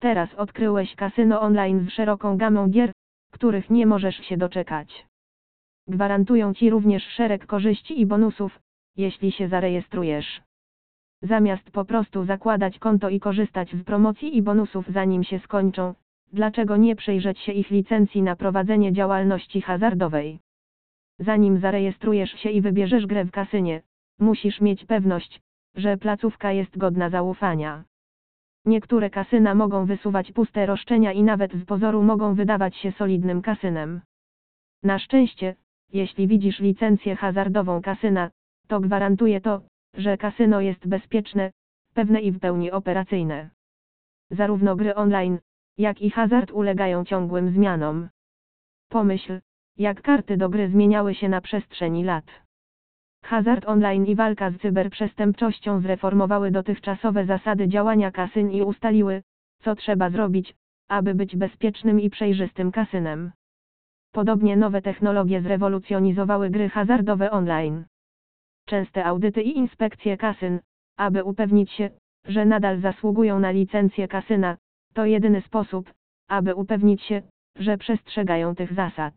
Teraz odkryłeś kasyno online z szeroką gamą gier, których nie możesz się doczekać. Gwarantują Ci również szereg korzyści i bonusów, jeśli się zarejestrujesz. Zamiast po prostu zakładać konto i korzystać z promocji i bonusów zanim się skończą, dlaczego nie przejrzeć się ich licencji na prowadzenie działalności hazardowej? Zanim zarejestrujesz się i wybierzesz grę w kasynie, musisz mieć pewność, że placówka jest godna zaufania. Niektóre kasyna mogą wysuwać puste roszczenia i nawet z pozoru mogą wydawać się solidnym kasynem. Na szczęście, jeśli widzisz licencję hazardową kasyna, to gwarantuje to, że kasyno jest bezpieczne, pewne i w pełni operacyjne. Zarówno gry online, jak i hazard ulegają ciągłym zmianom. Pomyśl, jak karty do gry zmieniały się na przestrzeni lat. Hazard online i walka z cyberprzestępczością zreformowały dotychczasowe zasady działania kasyn i ustaliły, co trzeba zrobić, aby być bezpiecznym i przejrzystym kasynem. Podobnie nowe technologie zrewolucjonizowały gry hazardowe online. Częste audyty i inspekcje kasyn, aby upewnić się, że nadal zasługują na licencję kasyna, to jedyny sposób, aby upewnić się, że przestrzegają tych zasad.